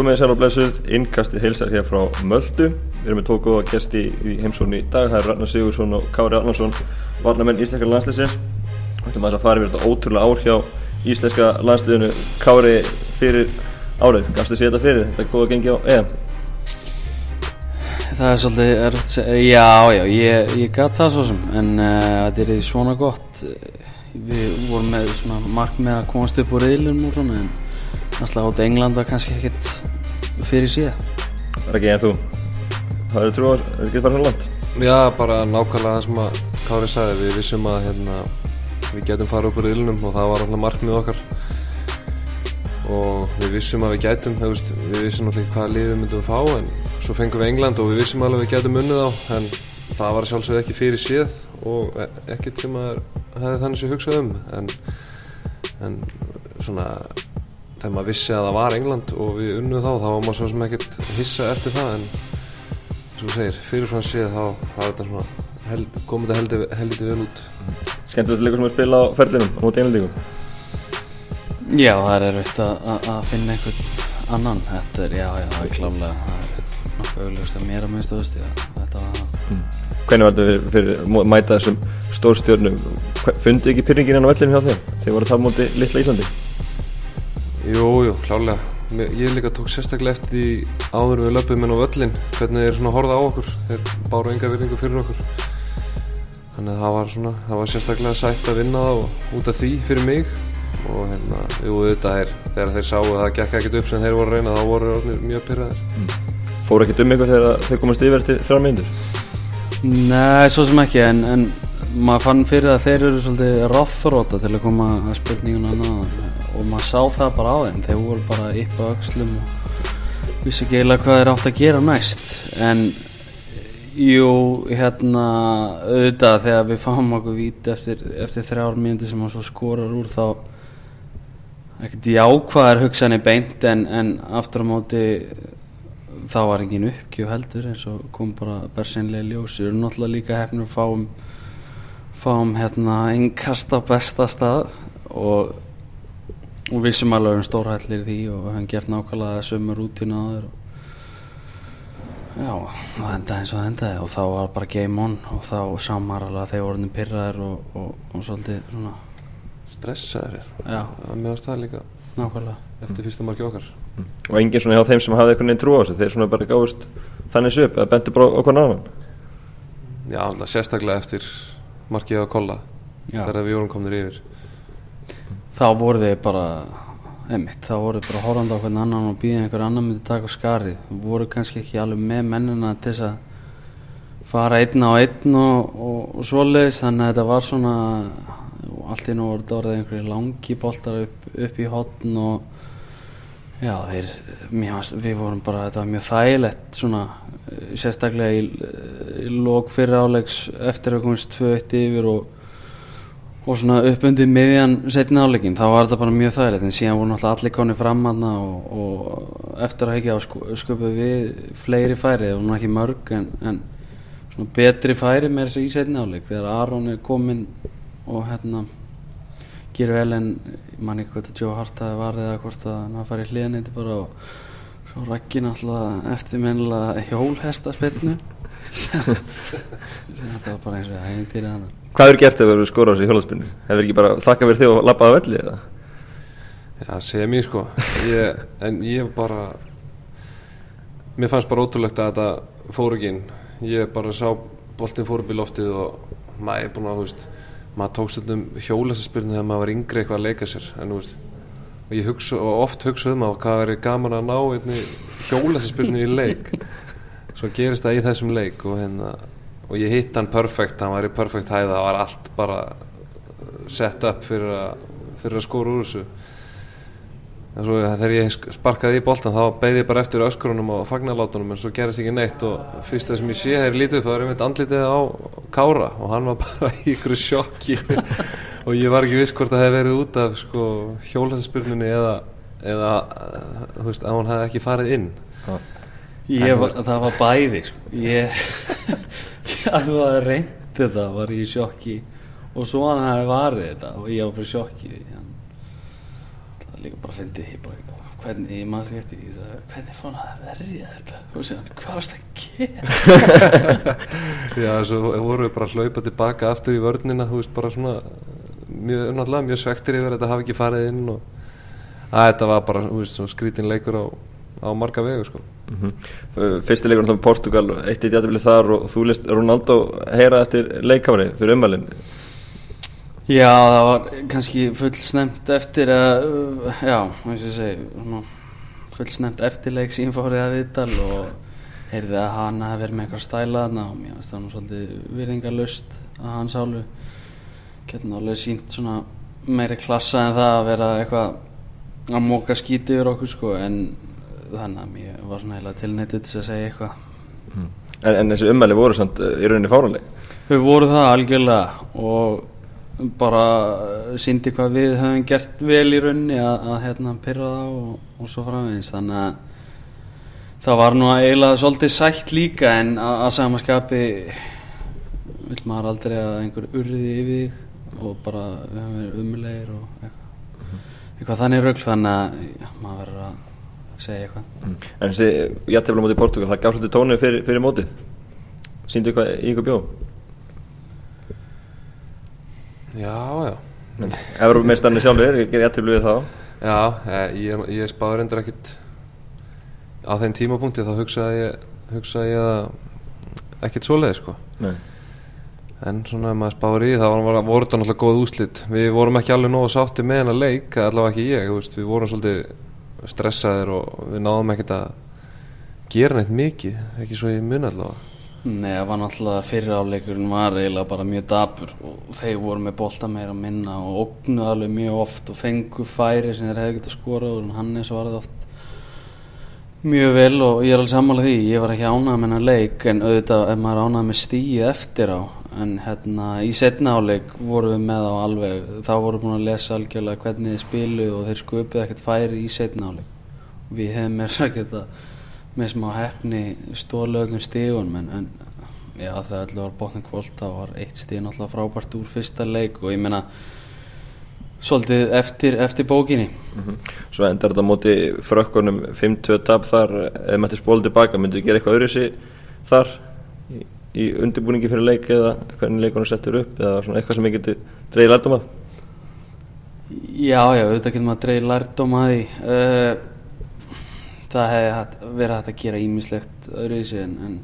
Komið þið sæl og blessuð, innkastið heilsar hér frá Möldu. Við erum með tvo góða gæsti í heimsókn í dag. Það er Ragnar Sigursson og Kári Arnarsson, varnamenn íslenska landsliðsins. Við ætlum að það fara yfir þetta ótrúlega ár hjá íslenska landsliðinu. Kári fyrir árið, þið sér þetta fyrir? Þetta er góða gengi á EM. Það er svolítið að segja, já, já, ég, ég gæti það svo sem, en uh, þetta er svona gott, við vorum með svona markmið að komast upp úr reilum og svona, en alltaf átta England var kannski ekkert fyrir síðan. Það er ekki en þú. Það trúar, er ekki það svona langt? Já, bara nákvæmlega það sem að Kári sagði, við vissum að hérna, við getum fara upp úr reilunum og það var alltaf markmið okkar og við vissum að við gætum, við vissum náttúrulega hvaða lið við myndum að fá en svo fengum við England og við vissum alveg að við gætum unnið á en það var sjálfsögð ekki fyrir séð og ekkert sem að hefði þannig sem hugsað um en, en svona þegar maður vissi að það var England og við unnið þá þá var maður svo sem ekkert hissa eftir það en sem þú segir, fyrir svona séð þá var þetta svona held, komið þetta heldur, heldur vel út Skemmtilegt leikur sem að spila á ferlinum á móti einlandíkum Já, það er erfitt að finna einhvern annan Þetta er, já, já, það er klálega það er nokkuð auðvitað að mér að minnst auðvist þetta var mm. Hvernig var þetta fyrir, fyrir mæta þessum stórstjörnum Fundið ekki pyrringin enn á vellinu hjá þeim þegar voru það móti litla Íslandi? Jú, jú, klálega Ég líka tók sérstaklega eftir því áður við löpum inn á völlin hvernig þeir svona horða á okkur. Þeir báru enga virðingu fyrir okkur. Þannig að það var svona það var sérstaklega sætt að vinna það út af því fyrir mig. Og hérna, jú, þetta er þegar þeir sáu að það gekk ekkert upp sem þeir voru að reyna þá voru þeir mjög pyrraðir mm. Fóru ekkert um ykkur þegar þeir komast yfir til þrjá myndur? Nei, svo sem ekki en, en maður fann fyrir að þeir eru svolítið ráþróta til að koma að spurninguna náðan og maður sá það bara á þeim þeir voru bara upp á aukslum og vissi ekki eiginlega hvað þeir átt að gera næst. En jú, hérna auðvitað þegar við fáum okkur víti eftir, eftir þrjár myndir sem hann svo skorar úr þá ekkert jákvæðar hugsanir beint en, en aftur á móti þá var engin uppgjöf heldur eins og kom bara bersinlega ljós. Við erum náttúrulega líka hefnir að fáum fáum hérna einnkast á besta stað og, og við sem alveg erum stórhællir því og við hefum gert nákvæmlega sömur rútina aður og já, það endaði eins og það endaði og þá var bara game on og þá samar alveg að þeir voru pyrraðir og, og, og svolítið svona stressaðir. Meðast það líka. Nákvæmlega. Eftir fyrsta marki okkar. Mm. og enginn svona hjá þeim sem hafði einhvern veginn trú á þessu þeir svona bara gáðist þannig svo upp eða bentur bara okkur náðan? Já, alltaf sérstaklega eftir markið á kolla þegar við vorum komnir yfir þá voru þeir bara einmitt, þá voru þeir bara horfandi á hvern annan og býðið einhver annan myndi taka skarið. Voru kannski ekki alveg með mennina til þess að fara einn á einn og, og, og svoleiðis þannig að þetta var svona allt í nú voru þetta orðið einhverju langi boltar upp, upp í hotn og já þeir mjög, við vorum bara, þetta var mjög þægilegt svona sérstaklega í, í lók fyrir áleiks eftir að komast 2-1 yfir og og svona upp undir miðjan setna áleikin, þá var þetta bara mjög þægilegt en síðan voru náttúrulega allir koni fram aðna og, og eftir að hekja sköpuð við fleiri færi það voru ekki mörg en, en svona betri færi með þessu í setna áleik þegar Aron er komin og hérna gerur vel en mann ekki hvort að Joe Hart hafi varðið eða hvort að hann hafi farið hliðan eitthvað bara og svo rakkin alltaf eftirminnilega hjólhesta spilnu sem þetta var bara eins og hæginn til það Hvað er gert ef þú skóra á sig í hjólaspinnu? Hefur ekki bara þakka verið þig og lappaði á velli eða? Já, segja mér sko ég, en ég bara mér fannst bara ótrúlegt að þetta fór ekki inn ég bara sá boltin fór upp í loftið og maður er búin að, þú veist maður tók stundum hjólaspinnu þegar maður var yngri eitthvað að leika sér en þú veist og ég hugsa, og oft hugsa um að hvað verið gaman að ná hjólaspinnu í leik svo gerist það í þessum leik og hérna og ég hitt hann perfekt, hann var í perfekt hæða það var allt bara sett upp fyrir að, fyrir að skóra úr þessu. En svo þegar ég sparkaði í boltan þá beði ég bara eftir öskurunum og fagnarlátunum en svo gerist ekki neitt. Og fyrst það sem ég sé ég lítið þá er ég mitt andlitið á Kára. Og hann var bara í ykkur sjokki. Og ég var ekki viss hvort það hefði verið út af sko, hjólansspyrnunni eða, eða þú veist að hún hefði ekki farið inn Var, það var bæði sko. ég að þú hafði reynd þetta var ég í sjokki og svo hann hefði varðið þetta og ég var bara í sjokki. Það var líka bara að fyndi ég bara, hvernig, ég maður eftir ég sagði, hvernig fór hann að verja þetta? Og sér, hvað varst að gera? Já, svo vorum við bara að hlaupa tilbaka aftur í vörnina, þú veist, bara svona mjög, náttúrulega mjög svektir yfir að þetta hafi ekki farið inn og að þetta var bara, þú veist, skrítin leikur á, á marga vegu, sko Mm Fyrsti leikur náttúrulega Portugal eitt í djátabilið þar og þú list Ronaldo heyra eftir leikafri fyrir umvalin Já, það var kannski full snemt eftir að, já, eins og ég segi, svona, full snemt eftirleik sín fórið að viðtal og heyrði að hann hafi verið með eitthvað stæla þarna og mér finnst það nú svolítið virðingarlust að hans álu getur náttúrulega sínt svona meiri klassa en það að vera eitthvað að móka skíti yfir okkur sko en þannig að mér var svona heila tilneitið til að segja eitthvað. En, en þessi umvæli voru samt uh, í rauninni fáranleg Þau voru það algjörlega og bara síndi hvað við höfum gert vel í raunni að, að hérna pyrra það og, og svo framvegins þannig að það var nú eiginlega svolítið sætt líka en að, að samaskapi vil maður aldrei að einhver urði yfir þig og bara við höfum verið umlegir og eitthvað, eitthvað þannig rögl þannig að já, maður verður að segja eitthvað. Mm. En þessi jættefla móti Portugal það gaf svolítið tónið fyrir, fyrir mótið. Síndu eitthvað í ykkur bjó Já, já. Evrópumeistarnir sjálfur, gerir jætteflu við þá. Já, eh, ég, ég spáði reyndar ekkit á þeim tímapunkti þá hugsaði ég, hugsaði ég að ekkit svoleið sko. Nei. en svona ef maður spáður í það var, voru þetta náttúrulega góð úslit við vorum ekki alveg nógu sátti með hennar leik allavega ekki ég, veist, við vorum svolítið stressaðir og við náðum ekkit að gera neitt mikið ekki svo ég mun allavega. Nei, það var náttúrulega fyrir áleikurinn var eiginlega bara mjög dabur og þeir voru með bolta meira að minna og ógnuð alveg mjög oft og fengu færi sem þeir hefði getið skorað og Hannes var það oft mjög vel og ég er alveg sammála því. Ég var ekki ánað með hennar leik en auðvitað ef maður ánað með stíið eftir á. En hérna í setna áleik voru við með á alveg þá voru búin að lesa algjörlega hvernig þið spilu og þeir sköpuð ekkert færi í setna áleik við hefum mér sagt þetta með smá hefni stólu öllum stígun en, en já þegar öllu var botning kvöld þá var eitt stíð náttúrulega frábært úr fyrsta leik. Og ég meina svolítið eftir, eftir bókinni. Mm -hmm. Svo endar þetta móti frökkunum 5-2 tap þar. Eða mætti spóla tilbaka, myndið gera eitthvað öðru þar í, í undirbúningi fyrir leik eða hvernig leikunum settur upp eða svona eitthvað sem ég geti dreigið lærdom af? Já, já, auðvitað getur maður dreigið lærdom að því. Uh, það hefði verið hægt að gera ímislegt öðruvísi en, en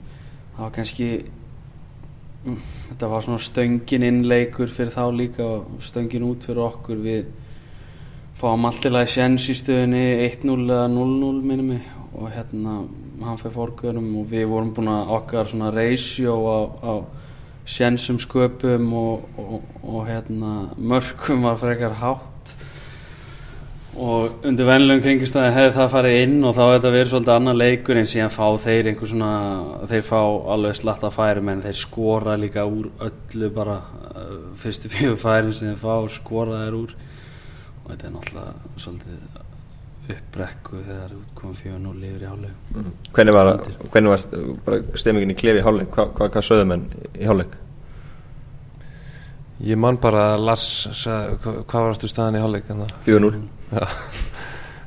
það var kannski þetta var svona stöngin innleikur fyrir þá líka og stöngin út fyrir okkur. Við fáum alltilega sjens í stöðunni 1-0 eða 0-0 minnum mig og hérna hann fyrir fórgörum og við vorum búin að okkar svona ratio á, á sjensum sköpum og, og, og hérna mörgum var frekar hátt og undir vennilegum kringistæði hefði það farið inn og þá hefði þetta verið svolítið annar leikur en síðan fá þeir einhver svona þeir fá alveg slatt að færi menn þeir skora líka úr öllu bara uh, fyrstu fjögur færin sem þeir fá skora þeir úr og þetta er náttúrulega svolítið uppbrekku þegar útkomum fjögur nú lifir í háleg mm -hmm. Hvernig var, var stemmingin í klefi í háleg? Hva, hvað hva sögðu menn í háleg? Ég man bara að Lars sagði, hvað, hvað var aftur staðan í háleg? 4-0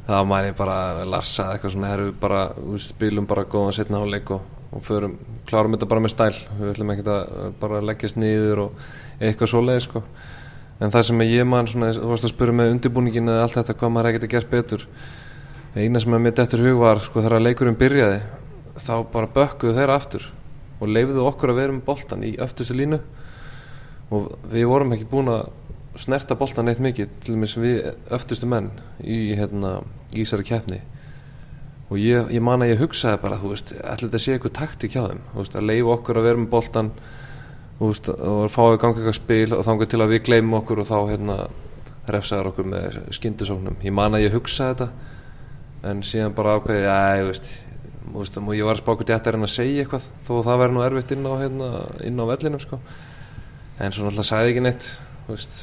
þá man ég bara Lars sagði eitthvað svona herru bara, við spilum bara góðan setna háleik og, og förum, klárum þetta bara með stæl. Við ætlum ekki að bara leggjast niður og eitthvað svoleið sko. En það sem ég man svona, þú varst að spura með undirbúningin eða allt þetta, hvað maður ekkert að gera betur. Eina sem að mitt eftir hug var sko þegar leikurinn byrjaði þá bara bökkuðu þeirra aftur og leifiðu okkur að vera með boltan í öftustu línu og við vorum ekki búin að snerta boltan eitt mikið til og með sem við öftustu menn í hérna Ísari keppni. Og ég, ég man að ég hugsaði bara þú veist, ætla þetta að sé eitthvað taktík hjá þeim? Veist, að leifa okkur að vera með boltan veist, og fáið ganga eitthvað spil og þá til að við gleymum okkur og þá hérna refsaður okkur með skindisóknum ég man að ég hugsaði þetta en síðan bara ákveði, já, ég veist Veist, ég var að spá hvernig ætti að reyna að segja eitthvað þó það væri nú erfitt inn á, hérna, inn á vellinum sko. En svo náttúrulega sagði ekki neitt veist,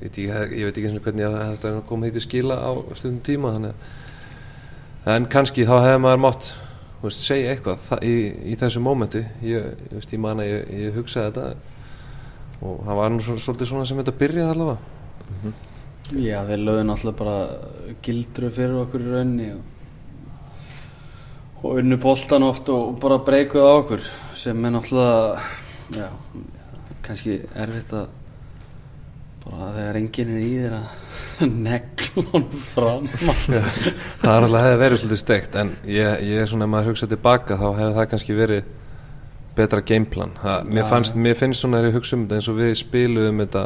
ég, veit ekki, ég veit ekki hvernig þetta kom heiti skila á stundum tíma þannig. en kannski þá hefði maður mátt veist, segja eitthvað það, í, í þessu mómenti ég, ég man að ég, ég hugsaði þetta og það var nú svolítið svona sem þetta byrjaði allavega mm -hmm. Já, þeir lögðu náttúrulega bara gildru fyrir okkur í raunni og, og unnu boltan oft og bara breykuð á okkur sem er náttúrulega já, kannski erfitt að bara þegar enginn er í þér að negla hann fram. Það er alltaf hefði verið svolítið steikt en ég, ég er svona, ef maður hugsa tilbaka þá hefði það kannski verið betra gameplan. Það, mér, fannst, mér finnst svona þegar ég hugsa um þetta eins og við spiluðum þetta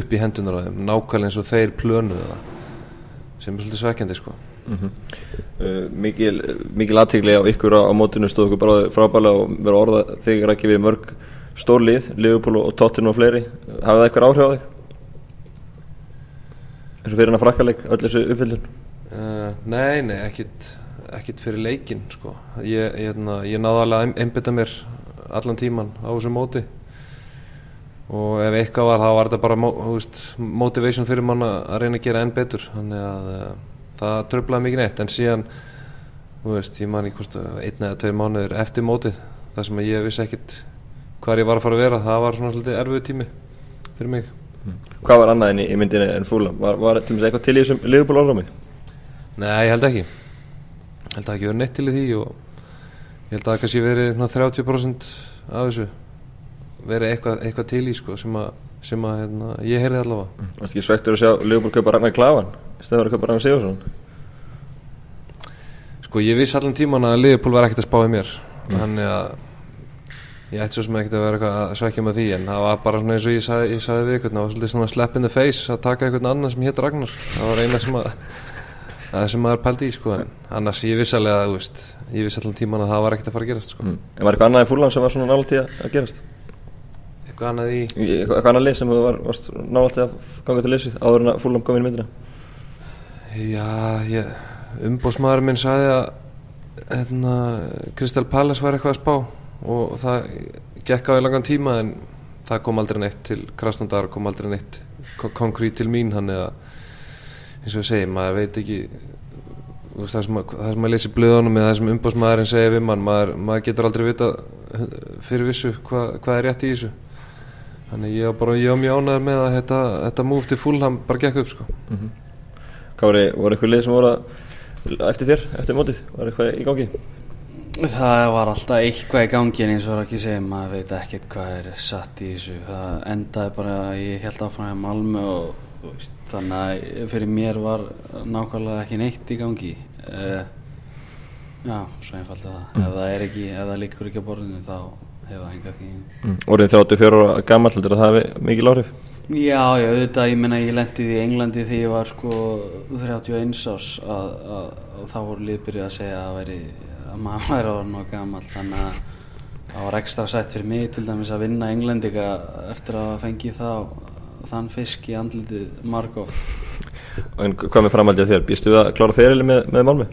upp í hendunar á þeim nákvæmlega eins og þeir plönuðu það sem er svolítið svekkjandi sko. Mm -hmm. uh, mikil, mikil aðtíkli á ykkur á, á mótinu stóð okkur bara frábælega og verið orða þegar ekki við mörg stórlið, Liverpool og Tottenham og fleiri. Hafið það eitthvað áhrif á þig? eins og fyrir hann að frakkaleg öll þessu uppfyllun uh, Nei, nei, ekkit ekkit fyrir leikin sko. Ég, ég, ég náði alveg að einbita mér allan tíman á þessu móti. Og ef eitthvað var þá var þetta bara veist, motivation fyrir mann að reyna að gera enn betur. Þannig að uh, það tröflaði mikið neitt. En síðan veist, ég man í hvort einn eða tveir mánuður eftir mótið þar sem ég vissi ekkit hvað ég var að fara að vera það var svona svolítið erfiðu tími fyrir mig mm. Hvað var annað enn í myndinu en fúlam? Var, var til með eitthvað til í þessum liðból árámi? Nei, ég held ekki ég held að ekki verið neitt til í því og ég held að það kannski verið 30% af þessu verið eitthvað, eitthvað til í sko, sem að, sem að hérna, ég heyrði allavega mm. Það er ekki svektur að sjá liðból kaupa Ragnar Klavan stefnur að köpa Ragnar Sigursson Sko ég viss allan tíman að Liverpool var ekkert að spáði mér mm. þannig að ég ætti svo sem ekkert að vera eitthvað að svekja með því en það var bara svona eins og ég sagði, ég sagði við eitthvað það var svolítið svona slap in the face að taka eitthvað annan sem hétt Ragnar það var eina sem að það sem maður pældi í sko en annars ég viss alveg að veist, ég viss allan tíman að það var ekkert að fara að gerast sko. mm. En var eitthvað annað í fúlan sem var svona náttúrulega að gerast? Eitthvað annað í Eitthvað annað lið sem var, var náttúrulega að ganga til leysi áður en að fúlan kom inn í myndina Já, umbósmaður minn sagði að hérna, Kristal Pallas var eitthvað að spá og það gekk á í langan tíma en það kom aldrei neitt til Krasnodar kom aldrei neitt konkrít til mín hann eða eins og ég segi, maður veit ekki að, það sem að leysi blöðunum eða það sem umbósmaðurinn segja við mann maður, maður getur aldrei vita fyrir vissu hva, hvað er rétt í þessu þannig ég var bara, ég var mjög ánæður með að þetta, þetta múf til fullham bara gekk upp sko mm -hmm. Kári, voru eitthvað lið sem voru eftir þér, eftir mótið, var eitthvað í gangi? Það var alltaf eitthvað í gangi en eins og ekki segja, maður veit ekkert hvað er satt í þessu, það endaði bara ég held áfram að Malmö og veist, þannig að fyrir mér var nákvæmlega ekki neitt í gangi uh, já, svo einfalt að það mm. ef það er ekki, ef það líkur ekki á borðinu þá hefur það hengað því mm. Orðin 34 ára gammal, heldur það að það hefði mikið lárið? Já, já, auðvitað, ég menna ég lendi í Englandi þegar ég var sko 31 ás að, að, að þá voru liðbyrju að segja að, veri, maður að vera náðu gammal þannig að það var ekstra sætt fyrir mig til dæmis að vinna englendika eftir að fengi það þann fisk í andlitið marg oft En hvað með framhaldið þér? Býstu það að klára ferili með, með Malmi?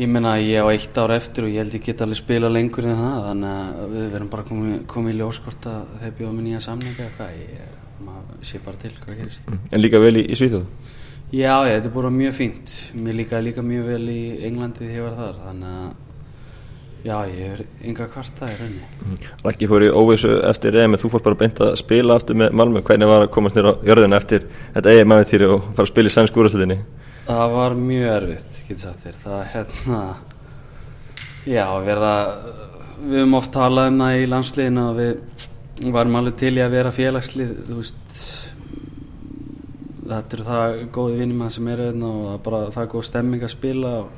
Ég menna að ég á eitt ár eftir og ég held ég get alveg spila lengur en það þannig að við verðum bara komið, komið í ljóskort að þeir bjóða mér nýja samninga ég, maður sé bara til hvað gerist. En líka vel í, í Svíþjóðu? Já, ég, þetta er bara mjög fínt. Mér líka líka mjög vel í Englandi þegar ég var þar, þannig að já, ég er ynga kvarta í rauninni. Mm. Rækki fór í óvísu eftir EM, þú fórst bara beint að spila aftur með Malmö, hvernig var að komast nýra á jörðina eftir þetta EM aðeintýri og fara að spila í sænsk úrastöðinni? Það var mjög erfitt, getur sagt þér. Það hérna, já, vera, við höfum oft talað um það í landsliðinu og við varum alveg til í að vera félagslið, þú veist, þetta eru það góði vinnum að sem eru hérna og það er bara það er góð stemming að spila og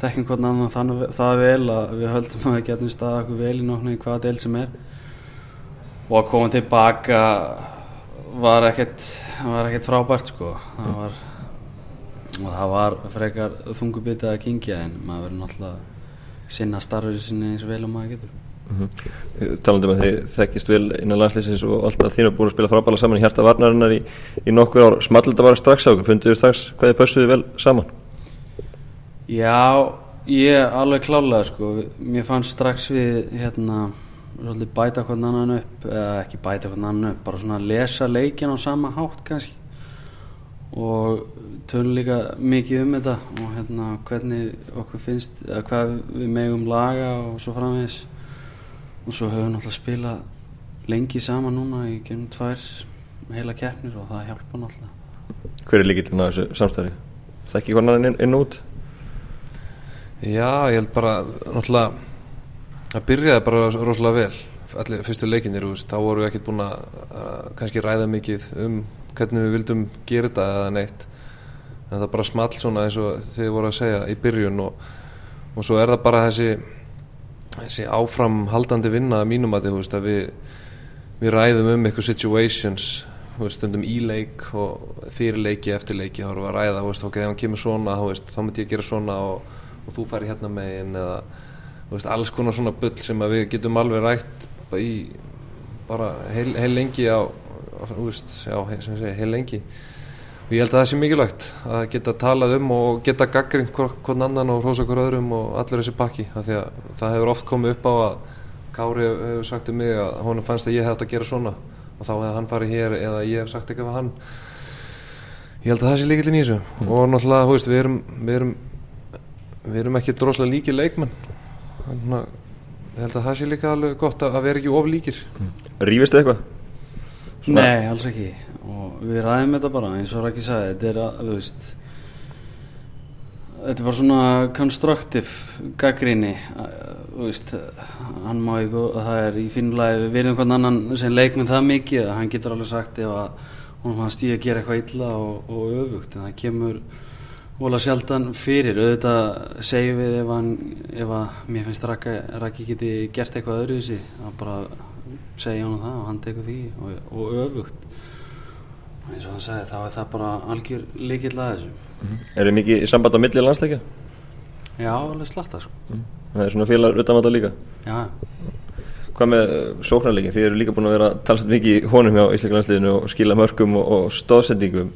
þekkjum hvernig annan þannig það vel að við höldum að við getum staðið okkur vel í nokknu í hvaða del sem er. Og að koma tilbaka var ekkert, var ekkert frábært sko, það var og það var frekar þungubitið að kingja en maður verður náttúrulega sinna starfið sinni eins og vel og maður getur mm -hmm. Talandum að þið þekkist vel innan landslýsins og alltaf þínu búin að spila frábæla saman í hjarta varnarinnar í, í nokkur ár. Small þetta bara strax á funduðu strax hvað þið pössuðu vel saman? Já, ég alveg klálega sko, mér fannst strax við hérna svolítið bæta hvern annan upp eða ekki bæta hvern annan upp, bara svona lesa leikin á sama hátt kannski. Og tölum líka mikið um þetta og hérna hvernig okkur finnst eða hvað við megum laga og svo framvegis og svo höfum við náttúrulega spilað lengi saman núna í genum tvær heila keppnir og það hjálpa náttúrulega Hver er líkillin á þessu samstæði? Það ekki hvernig hann inn, inn út? Já, ég held bara náttúrulega það byrjaði bara rosalega vel allir fyrstu leikinir, þá vorum við ekkert búin að að kannski ræða mikið um hvernig við vildum gera þetta eða neitt en það bara small svona eins og þið voru að segja í byrjun og, og svo er það bara þessi þessi áframhaldandi vinna að mínum að þið, við við ræðum um eitthvað situations veist, stundum í leik og fyrir leiki, eftir leiki, þá erum við að ræða veist, ok, ef hann kemur svona, veist, þá myndi ég gera svona og, og þú færi hérna megin eða, alls konar svona bull sem við getum alveg rætt í, bara heil, heil lengi á, á ég segi, heil lengi og ég held að það sé mikilvægt að geta talað um og geta gaggrind hvern annan og hrósa hver öðrum og allir þessi pakki, því að það hefur oft komið upp á að Kári hefur sagt um mig að honum fannst að ég hefði átt að gera svona og þá hefði hann farið hér eða ég hef sagt eitthvað hann. Ég held að það sé líkillin í þessu. Mm. og náttúrulega, þú veist, við erum við erum, við erum ekki droslega líkir leikmenn. Þannig að ég held að það sé líka alveg gott að, að vera ekki of líkir. Rífist þið eitthvað? Svona- Nei, alls ekki. Og við ræðum þetta bara eins og Raki sagði þetta er að, þú veist þetta var svona konstruktiv gaggrinni þú veist, hann má ekki það er í fínulegi, við verðum hvern annan sem leikmenn það mikið hann getur alveg sagt ef að hún fannst ég að gera eitthvað illa og, og öfugt. En það kemur vola sjaldan fyrir. Auðvitað segjum við ef, hann, ef að mér finnst Raki, geti gert eitthvað öðruvísi að bara segja hann það og hann tekur því og, og öfugt. Eins og hann sagði þá er það bara algjör líkill að þessu. Er þið mikið í samband á milli landsleikja? já, alveg slatta sko. Það er svona félagar utanvanda líka? Já, Hvað með sóknarleikin? Þið eru líka búin að vera talsett mikið í honum hjá Íslika landsliðinu og skila mörgum og, og stóðsendingum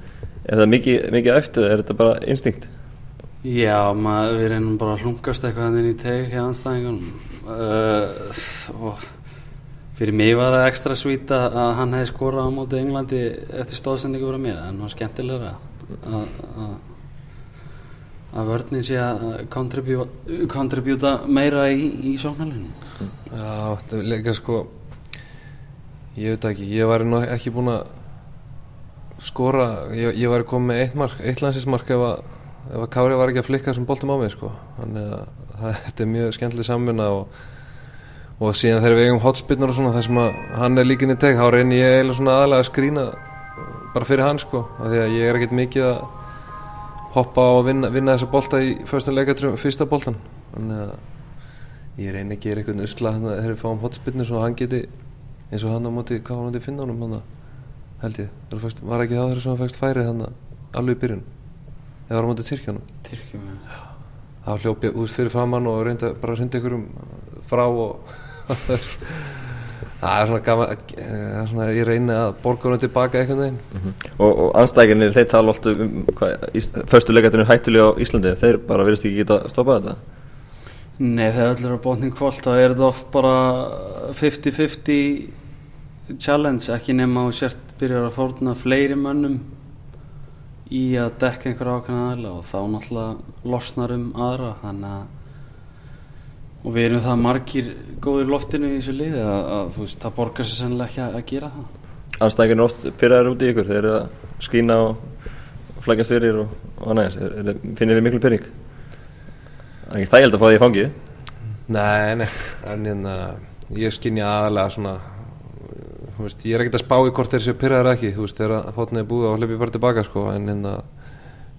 Er það mikið, mikið eftir eða er þetta bara instinkt? já maður, við reynum bara að hlungast eitthvað þannig í teg hjá anstæðingunum uh, og fyrir mig var það ekstra svít að hann hefði skorað á móti Englandi eftir stóðsendingu fyrir mér. En það var skemmtilegra að, að vörninn sé að kontribjúta meira í, í sóknarleginu Já, þetta er líka sko ég veit ekki, ég væri nú ekki búin að skora, ég, ég væri komið með eitt mark, eitt landsinsmark ef að ef að Kári var ekki að flikka þessum boltum á mig sko, þannig að þetta er mjög skemmtileg samvinna og, og síðan þegar við eigum hotspinnar og svona þar sem að hann er líkin í teg, þá reynir ég eiginlega svona aðalega að skrína bara fyrir hann sko, af því að ég er ekkert mikið að hoppa á að vinna, vinna þessa bolta í fyrsta boltan. Þannig að ég reyni að gera einhvern usla þannig að þegar við fáum hotspinnu svo hann geti eins og hann á móti, hvað hann til finna honum hann held ég, Þegar fæst, var ekki það þegar svo hann fæst færið þannig alveg í byrjun? Eða var hann móti Tyrkjanum Tyrkjum já. þá hljóp ég út fyrir framann og reyndi bara að reynda einhverjum frá og það er svona gaman það er svona, ég reyni að borga hann tilbaka einhvern veginn. Og, og anstækinni, þeir tala alltaf um Föstu leikatunum hættulega á Íslandi. Þeir bara verðist ekki geta stoppað þetta. Nei, þegar öll eru á botning kvöld þá er þetta oft bara 50-50 challenge, ekki nema og sért byrjar að fórna fleiri mönnum í að dekka einhverja ákveðna aðla og þá náttúrulega losnar um aðra. Þannig að og við erum það margir góðir í loftinu í þessu liði að, að þú veist, það borgar sér sennilega ekki að, að gera það. Anstækinni oft pyrraður út í ykkur Þeir eru að skína og flækjast fyrir og, og annað eins. Er- er- Finnir þið miklu pyrring? Það er ekki þægild að fá því í fangið. Nei, nei, en hérna, ég skinja aðalega svona þú veist, ég er ekkert að spá í hvort þeir séu pyrraðar ekki, þú veist, þegar fótnið er búið og hleypi bara tilbaka, sko, en hérna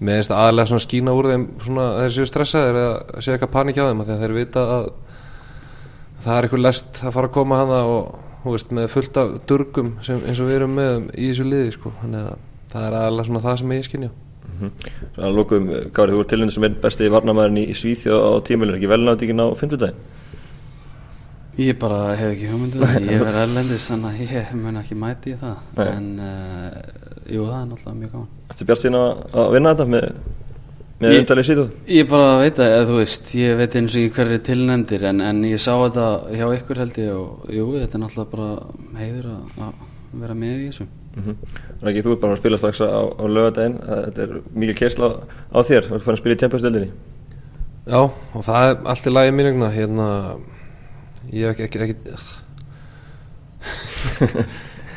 með einst aðalega svona skína úr þeim svona þeir séu stressaðir eða séu eitthvað panik hjá þeim, af því að þeir vita að það er eitthvað lest að fara að koma hana og, þú veist, með fullt af durgum sem, eins og við erum með í þessu liði, sko, þannig að það er aðalega svona það sem ég skynja. Svo að lókum, Gári, þú voru tilhengið sem einn besti varnamæðurinn í, í Svíþjóð á tímulinu Ekki velnátingin á 50 Ég bara hef ekki hugmyndu það, ég verð erlendis þannig að ég mun ekki mæti í það. Nei. en uh, jú, það er náttúrulega mjög gaman Þetta bjart síðan að, að vinna þetta með, með umtalið Svíþjóð Ég bara veit að, eða þú veist, ég veit eins og ekki hverju tilnefndir en, en ég sá þetta hjá ykkur held ég og jú, þetta er náttúrulega bara heiður að, að vera með í þessu. mm -hmm. Rækki, þú ert bara að spila strax á, á lögadaginn Þetta er mikil kersla á, á þér. Þú ert farin að spila í tempastöldinni Já, og það er allt í lagi mínugna hérna ég hef ekki, ekki, ekki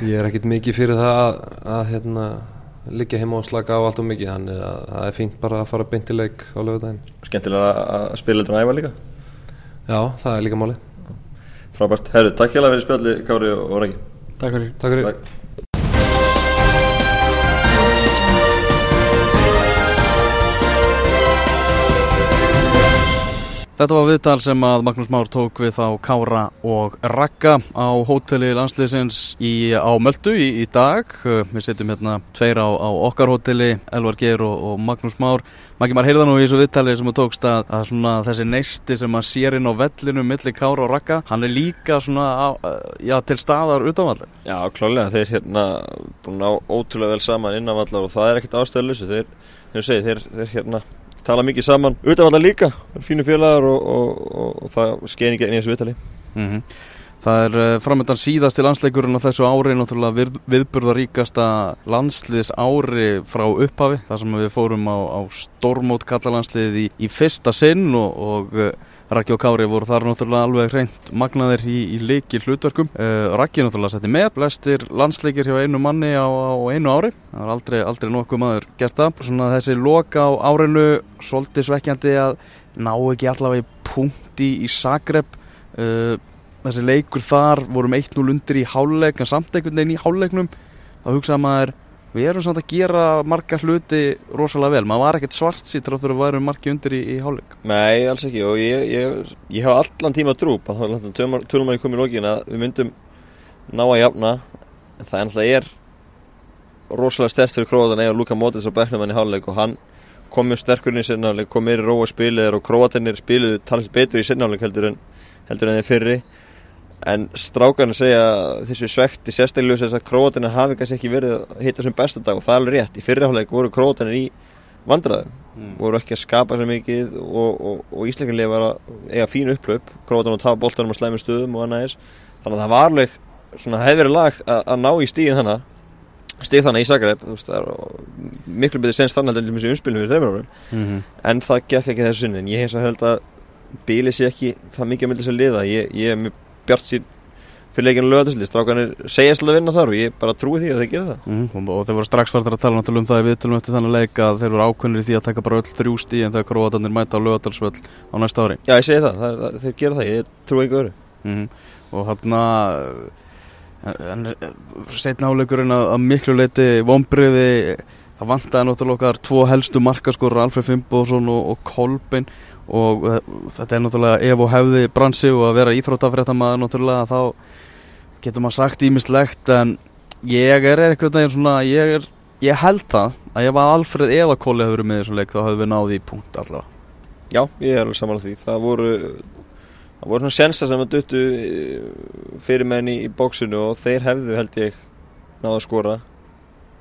ég er ekkit mikið fyrir það að, að hérna, liggja heima og slaka á allt og mikið þannig að það er fínt bara að fara beintileik á lögudaginn Skemmtilega að spila og æfa líka. Já, það er líka máli Frábært, herru, takk hjá fyrir spjalli Kári og Regi Takk fyrir Takk fyrir. Takk. Þetta var viðtal sem að Magnús Már tók við á Kára og Ragga á hóteli landsliðsins í, á Möldu í, í dag. Við setjum hérna tveir á, á okkar hóteli, Elvar Geir og, og Magnús Már. Maggi Már heyrða nú í þessu viðtali sem þú tókst að, að svona, þessi neisti sem að sér inn á vellinu millir Kára og Ragga, hann er líka svona, á, já, til staðar utanvallar. Já, klálega, þeir hérna búin á ótrúlega vel saman innanvallar og það er ekkert ástöðlusu þeir, þeir, þeir, þeir hérna tala mikið saman utanvallar líka, fínu félagar og, og, og, og það skein ekki í þessu viðtali Mm -hmm. Það er uh, framöndan síðast til landsleikurinn á þessu ári náttúrulega við, viðburðaríkasta landsliðs ári frá upphafi þar sem við fórum á, á stormót kallalandsliðið í, í fyrsta sinn og, Raki og Kári voru þar náttúrulega alveg hreint magnaðir í, í leiki hlutverkum uh, Raki náttúrulega setti með flestir landsleikir hjá einu manni á, á einu ári. Það var aldrei, aldrei nokkuð maður gert það. Svona þessi loka á árinu svolítið svekkjandi að ná ekki allavega í punkti í Zagreb. Uh, þessi leikur þar vorum 1-0 undir í háluleik en samt einhvern veginn í háluleiknum þá hugsaði maður við erum samt að gera marga hluti rosalega vel. Maður var ekkert svart sýtt rátt fyrir að værum margi undir í, í háluleik Nei, alls ekki. Og ég, ég, ég hef allan tíma trúp að þá er tölum manni komið í lógin að við myndum ná að jafna. En það er rosalega stert fyrir Króatan eða Luka Modric á beknum hann í háluleik og hann kom mjög sterkur inn í sinnáleik, kom meiri róa spilið og Króatinir spiluðu talast betur í sinnáleik heldur en heldur en þeir fyrri en strákarnir segja þessu svekti sérstaklega þess að Króatina hafi kannski ekki verið að hitta sem besta dag og það er alveg rétt, í fyrirháleik voru Króatinir í vandraðum, mm. voru ekki að skapa sér mikið og, og, og Ísleikinlega var að eiga fín upplöp, Króatina að tafa boltanum á slæmi stöðum og annað eins. Þannig að það var alveg svona hefðverið lag að, að ná í stíðin þannig stíð þannig í Zagreb veist, miklu betur senst þannig að þessi umspilum við þreymur árum. Mm -hmm. en það gekk ekki þessu sinni. En ég hef held að bíli sér ekki það mikið að mynda sér liða. Ég, ég er mjög bjart sín fyrir leikinu lögatuslið strákanir segjast að vinna þar og ég bara trúi því að þeir gera það. Mm og þeir voru strax farðar að tala um það í viðtölum eftir þannig leik að þeir voru ákveðnir í því að taka bara öll þrjú stíð en þegar króatarnir mæta á lögatalsvöll á næsta ári. Já ég segi það, það, það þeir gera það, ég trúi ekki öru mm og hann að setna áleikurinn að, að miklu leiti vonbriði það vantaði náttúrulega okkar tvo helstu markaskorur Alfred Fimboðsson og, og Kolbein og uh, þetta er náttúrulega ef og hefði bransi og að vera íþróttafréttamaður náttúrulega þá getur maður sagt ímislegt en ég er einhvern veginn svona ég, er, ég held það að ef að Alfred eða Kóli hefur með þessum leik þá hefur við náði í punkt allavega. Já, ég er alveg samanlega því. Það voru það voru svona sensa sem að duttu fyrir menni í bóksinu og þeir hefðu held ég náðu að skora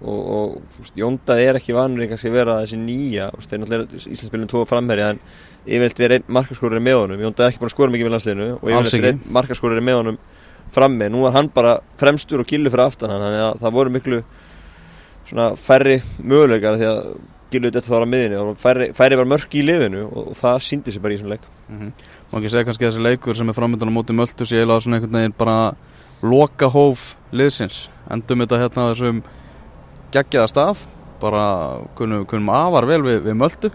og, og veist, Jóndað er ekki vanur kannski að vera þessi nýja veist, þeir náttúrulega Íslandsbyrjun tvo framherri en yfirleitt við erum markaskorur með honum. Jóndað er ekki búin að skora mikið með landsliðinu og yfirleitt við erum markaskorur með honum frammi, nú var hann bara fremstur og gillu fyrir aftan hann, þannig að það voru miklu svona færri möguleikar því að gillu þetta þá á miðinu og færri, færri var mörg í liðinu og, og það síndi sér bara í svona leik. Mm -hmm. Má ekki segja kannski að þessi leikur sem er framöndan á móti Möltus ég eiginlega svona einhvern veginn bara loka hóf liðsins. Endum þetta hérna þessum geggjaða stað bara kunum, kunum afar vel við, við Möltu.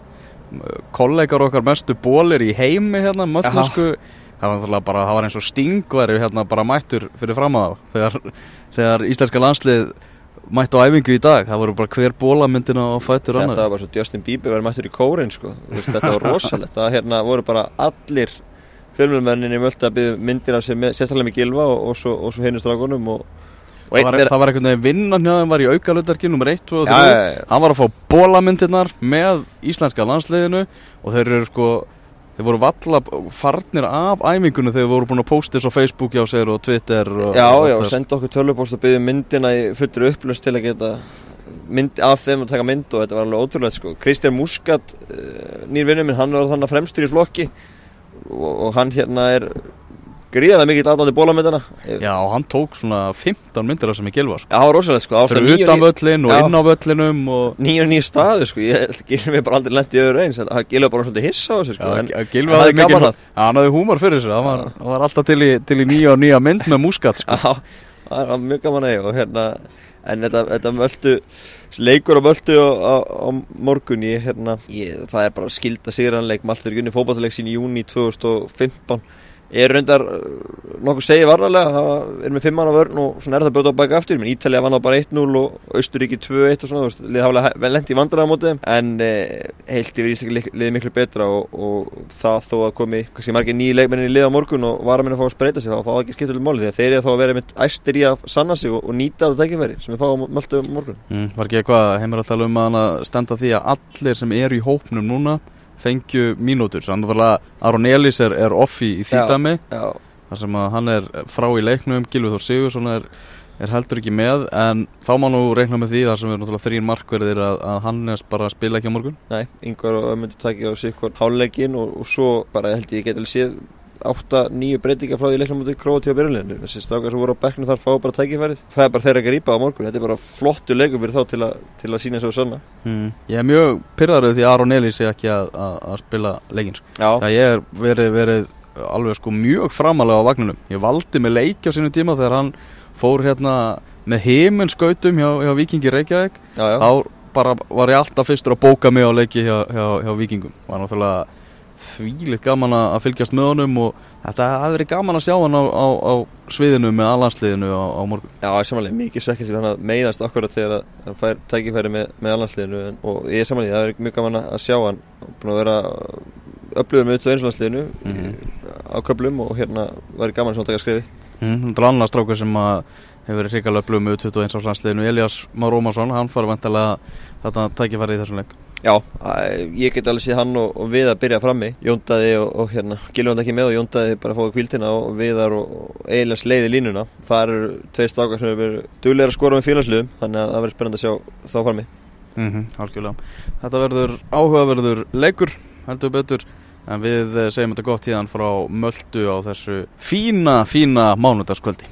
Kollegar okkar mestu bólir í heimi hérna Möltusku það var, bara, það var eins og stingveri hérna bara mættur fyrir fram á þá. Þegar, þegar íslenska landslið mættu á æfingu í dag, það voru bara hver bólamyndin á fættur Þetta annar var bara svo Justin Bieber verið mættur í kórin sko. Vist, þetta var rosalegt. Það hérna voru bara allir filmulmenninni möldu að byggja myndir af sér sérstaklega með Gilva og, og svo, og svo hennust dragunum og, og það var, það var einhvern veginn vinnan hjá þeim var í aukalutverki nummer 1, 2 og 3 Já, já, já. hann var að fá bólamyndirnar með íslenska landsliðinu og þeir eru sko þeir voru valla farnir af æfingunum þegar þeir voru búin að posta þessu á Facebook hjá sér og Twitter og, Já, og já, og senda okkur tölvupóst að byggja myndina í fullur upplöst til að geta mynd af þeim að taka mynd og þetta var alveg ótrúlega sko. Kristján Muscat, uh, nýr vinnur minn, hann var þannig fremstur í flokki og, og hann hérna er gríðarlega mikill aðdándi bólamyndana Já, og hann tók svona 15 myndir af sem ég gilva sko. Já, það var rosalegt sko. Fyrir níu- utan völlin og Já. inn á völlinum og nýju og nýju staðu sko. Ég gilum við bara aldrei lent í öðru eins. Það gilum bara svolítið hissa á þessu sko. En Já, hann Gylfi hafði mikið hann hafði húmor fyrir þessu. Hann var, hann var alltaf til í, til í nýja og nýja mynd með múskat sko. Já, það var mjög gaman og hérna en þetta, þetta möldu leikur á möldu á, á, morgun ég, hérna, ég, það er bara skilda sigranleik Maltur Gunni fókbaltaleik sín í júni 2015 er reyndar uh, nokkuð segið varðarlega það er með fimm mann á vörn og svona er það bjóta á baka aftur menn Ítalija vann á bara 1-0 og Austuríki 2-1 og svona, liðið haflega vel lendi í vandræða mótið en eh, heilt yfir Ísleika liðið miklu betra og, og það þó að komi kannski margir nýju leikmennin í lið á morgun og var að minna að fá að spreita sig þá þá ekki skiptuleg máli því að þeir eru þá að vera með æstir í að sanna sig og, og nýta þetta tækifæri sem við fáum möldu morgun. Mm, Var ekki eitthvað fengju mínútur. Þannig að Aron Elís er, er offi í þýttami þar sem að hann er frá í leiknum. Gilvið Þór Sigursson er, er heldur ekki með en þá má nú reikna með því þar sem er þrín markverðir að, að Hannes bara spila ekki á morgun. Nei, yngvar og ömmundur takja á sikkur háluleikin og, og svo bara held ég geta séð 8-9 breytingar frá því leiknum út í Króti á byrjunleginu þessi strákar sem voru á bekknu þar fá bara tækifærið. Það er bara þeirra að grípa á morgun. Þetta er bara flottu leikum fyrir þá til, a, til að sína svo sanna. Mm. Ég er mjög pyrraður því að Aron Elís er ekki að, að, að spila leikin sko. það er verið, verið alveg sko mjög framalega á vagnunum ég valdi með leiki á sínum tíma þegar hann fór hérna með heiminskautum hjá, hjá Vikingi Reykjavík. Þá bara var ég alltaf fyrstur að bóka mig á leiki hjá, hjá, hjá Vikingum var náttúrulega þvílitt gaman að fylgjast með honum og þetta hefði verið gaman að sjá hann á, á, á sviðinu með allansliðinu á, á morgun. Já, samanlega mikið svekkins hann að meiðast akkurat þegar hann fær tækifæri með, með allansliðinu og ég samanlega, það hefði mjög gaman að sjá hann búin að vera upplöður með auðvitað einslandsliðinu mm -hmm. á köplum og hérna var gaman að sjá hann taka skrifi. Mm, það er annars strákur sem að hefur verið hrikalega upplöður með auðvitað einslandsliðinu Elias Már Ómarsson, hann fara vantilega þetta tækifæri í þessum leik. Já, ég get alveg séð hann og, og við að byrja frammi. Jóndaði og, og hérna Gilvand ekki með og Jóndaði bara fá kvíldina og viðar og, og eiginlega sleiði línuna. Það eru tveir stakar sem hefur verið duglegar að skora með félagsluðum þannig að það verður spennand að sjá þá frammi. Mm -hmm, Þetta verður áhugaverður leikur heldur betur en við segjum þetta gott tíðan frá Möldu á þessu fína, fína mánudagskvöldi